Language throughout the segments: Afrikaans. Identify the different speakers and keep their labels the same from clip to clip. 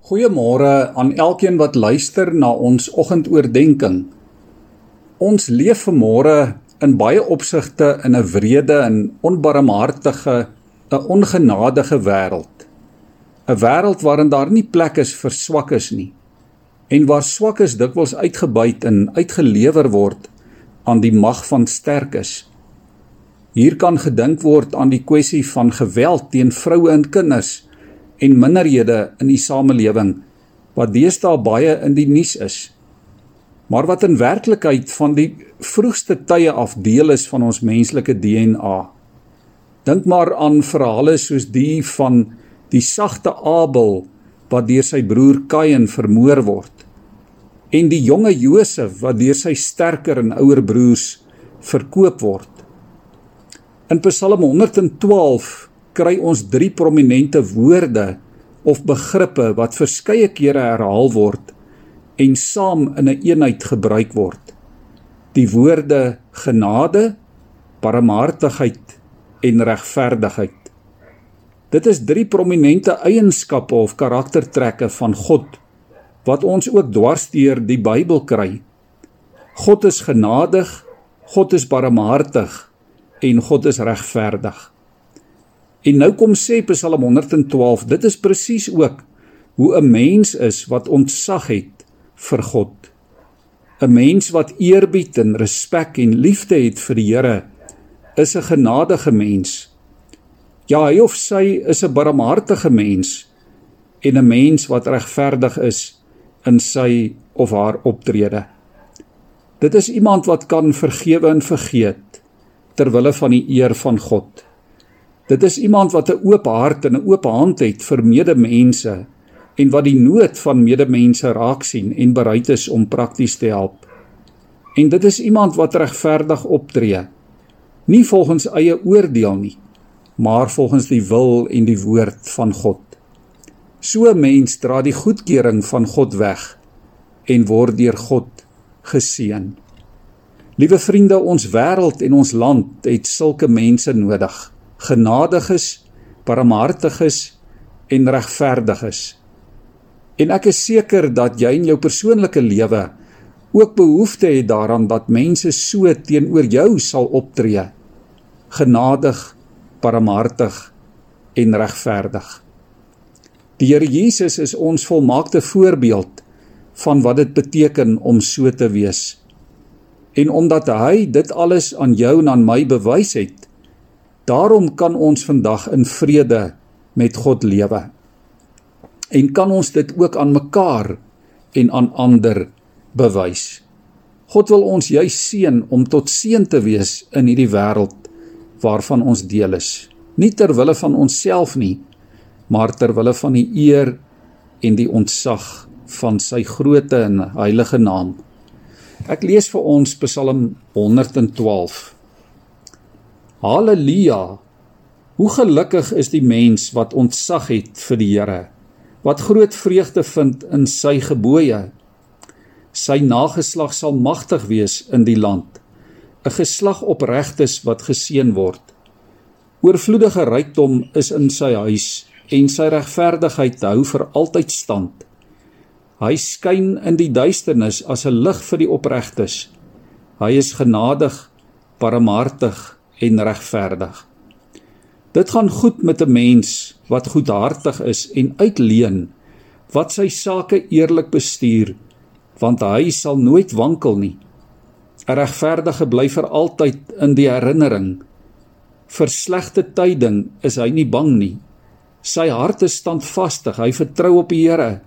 Speaker 1: Goeiemôre aan elkeen wat luister na ons oggendoordenkings. Ons leef vanmôre in baie opsigte in 'n wrede en onbarmhartige, 'n ongenadige wêreld. 'n Wêreld waarin daar nie plek is vir swakkes nie en waar swakkes dikwels uitgebuit en uitgelewer word aan die mag van sterkes. Hier kan gedink word aan die kwessie van geweld teen vroue en kinders en minderhede in die samelewing wat deesdae baie in die nuus is. Maar wat in werklikheid van die vroegste tye af deel is van ons menslike DNA. Dink maar aan verhale soos die van die sagte Abel wat deur sy broer Kain vermoor word en die jonge Josef wat deur sy sterker en ouer broers verkoop word. In Psalm 112 kry ons drie prominente woorde of begrippe wat verskeie kere herhaal word en saam in 'n een eenheid gebruik word. Die woorde genade, barmhartigheid en regverdigheid. Dit is drie prominente eienskappe of karaktertrekke van God wat ons ook dwarsteer die Bybel kry. God is genadig, God is barmhartig en God is regverdig. En nou kom sê Psalm 112, dit is presies ook hoe 'n mens is wat ontzag het vir God. 'n Mens wat eerbied en respek en liefde het vir die Here is 'n genadige mens. Ja, hy of sy is 'n barmhartige mens en 'n mens wat regverdig is in sy of haar optrede. Dit is iemand wat kan vergewe en vergeet ter wille van die eer van God. Dit is iemand wat 'n oop hart en 'n oop hand het vir medemense en wat die nood van medemense raak sien en bereid is om prakties te help. En dit is iemand wat regverdig optree, nie volgens eie oordeel nie, maar volgens die wil en die woord van God. So 'n mens dra die goedkeuring van God weg en word deur God geseën. Liewe vriende, ons wêreld en ons land het sulke mense nodig genadiges, barmhartiges en regverdiges. En ek is seker dat jy in jou persoonlike lewe ook behoefte het daaraan dat mense so teenoor jou sal optree. Genadig, barmhartig en regverdig. Die Here Jesus is ons volmaakte voorbeeld van wat dit beteken om so te wees. En omdat hy dit alles aan jou en aan my bewys het, Daarom kan ons vandag in vrede met God lewe. En kan ons dit ook aan mekaar en aan ander bewys. God wil ons juis seën om tot seën te wees in hierdie wêreld waarvan ons deel is. Nie ter wille van onsself nie, maar ter wille van die eer en die ontzag van sy grootte en heilige naam. Ek lees vir ons Psalm 112. Halleluja. Hoe gelukkig is die mens wat ontzag het vir die Here, wat groot vreugde vind in sy gebooie. Sy nageslag sal magtig wees in die land, 'n geslag opregtes wat geseën word. Oorvloedige rykdom is in sy huis en sy regverdigheid hou vir altyd stand. Hy skyn in die duisternis as 'n lig vir die opregtes. Hy is genadig, barmhartig en regverdig. Dit gaan goed met 'n mens wat goedhartig is en uitleen wat sy sake eerlik bestuur, want hy sal nooit wankel nie. 'n Regverdige bly vir altyd in die herinnering. Vir slegte tyding is hy nie bang nie. Sy hart is standvastig, hy vertrou op die Here.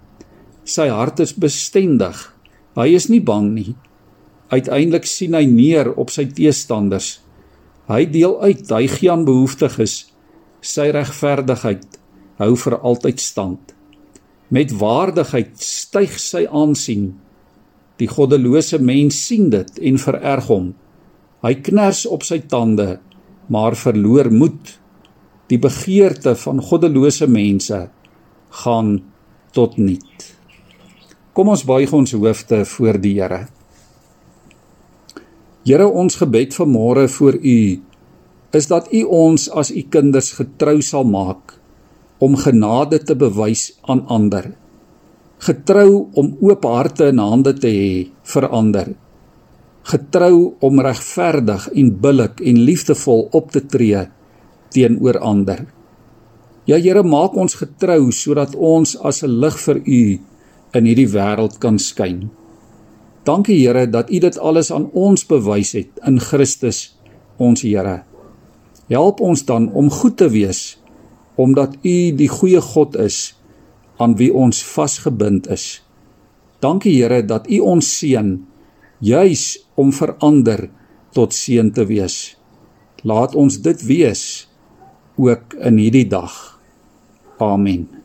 Speaker 1: Sy hart is bestendig. Hy is nie bang nie. Uiteindelik sien hy neer op sy teestanders Hy deel uit, hy gee aan behoeftiges. Sy regverdigheid hou vir altyd stand. Met waardigheid styg sy aansien. Die goddelose mens sien dit en vererg hom. Hy kners op sy tande, maar verloor moed. Die begeerte van goddelose mense gaan tot niet. Kom ons buig ons hoofde voor die Here. Here ons gebed vanmôre voor U is dat U ons as U kinders getrou sal maak om genade te bewys aan ander. Getrou om oop harte en hande te hê vir ander. Getrou om regverdig en billik en liefdevol op te tree teenoor ander. Ja Here, maak ons getrou sodat ons as 'n lig vir U in hierdie wêreld kan skyn. Dankie Here dat U dit alles aan ons bewys het in Christus ons Here. Help ons dan om goed te wees omdat U die goeie God is aan wie ons vasgebind is. Dankie Here dat U ons seën juis om verander tot seën te wees. Laat ons dit wees ook in hierdie dag. Amen.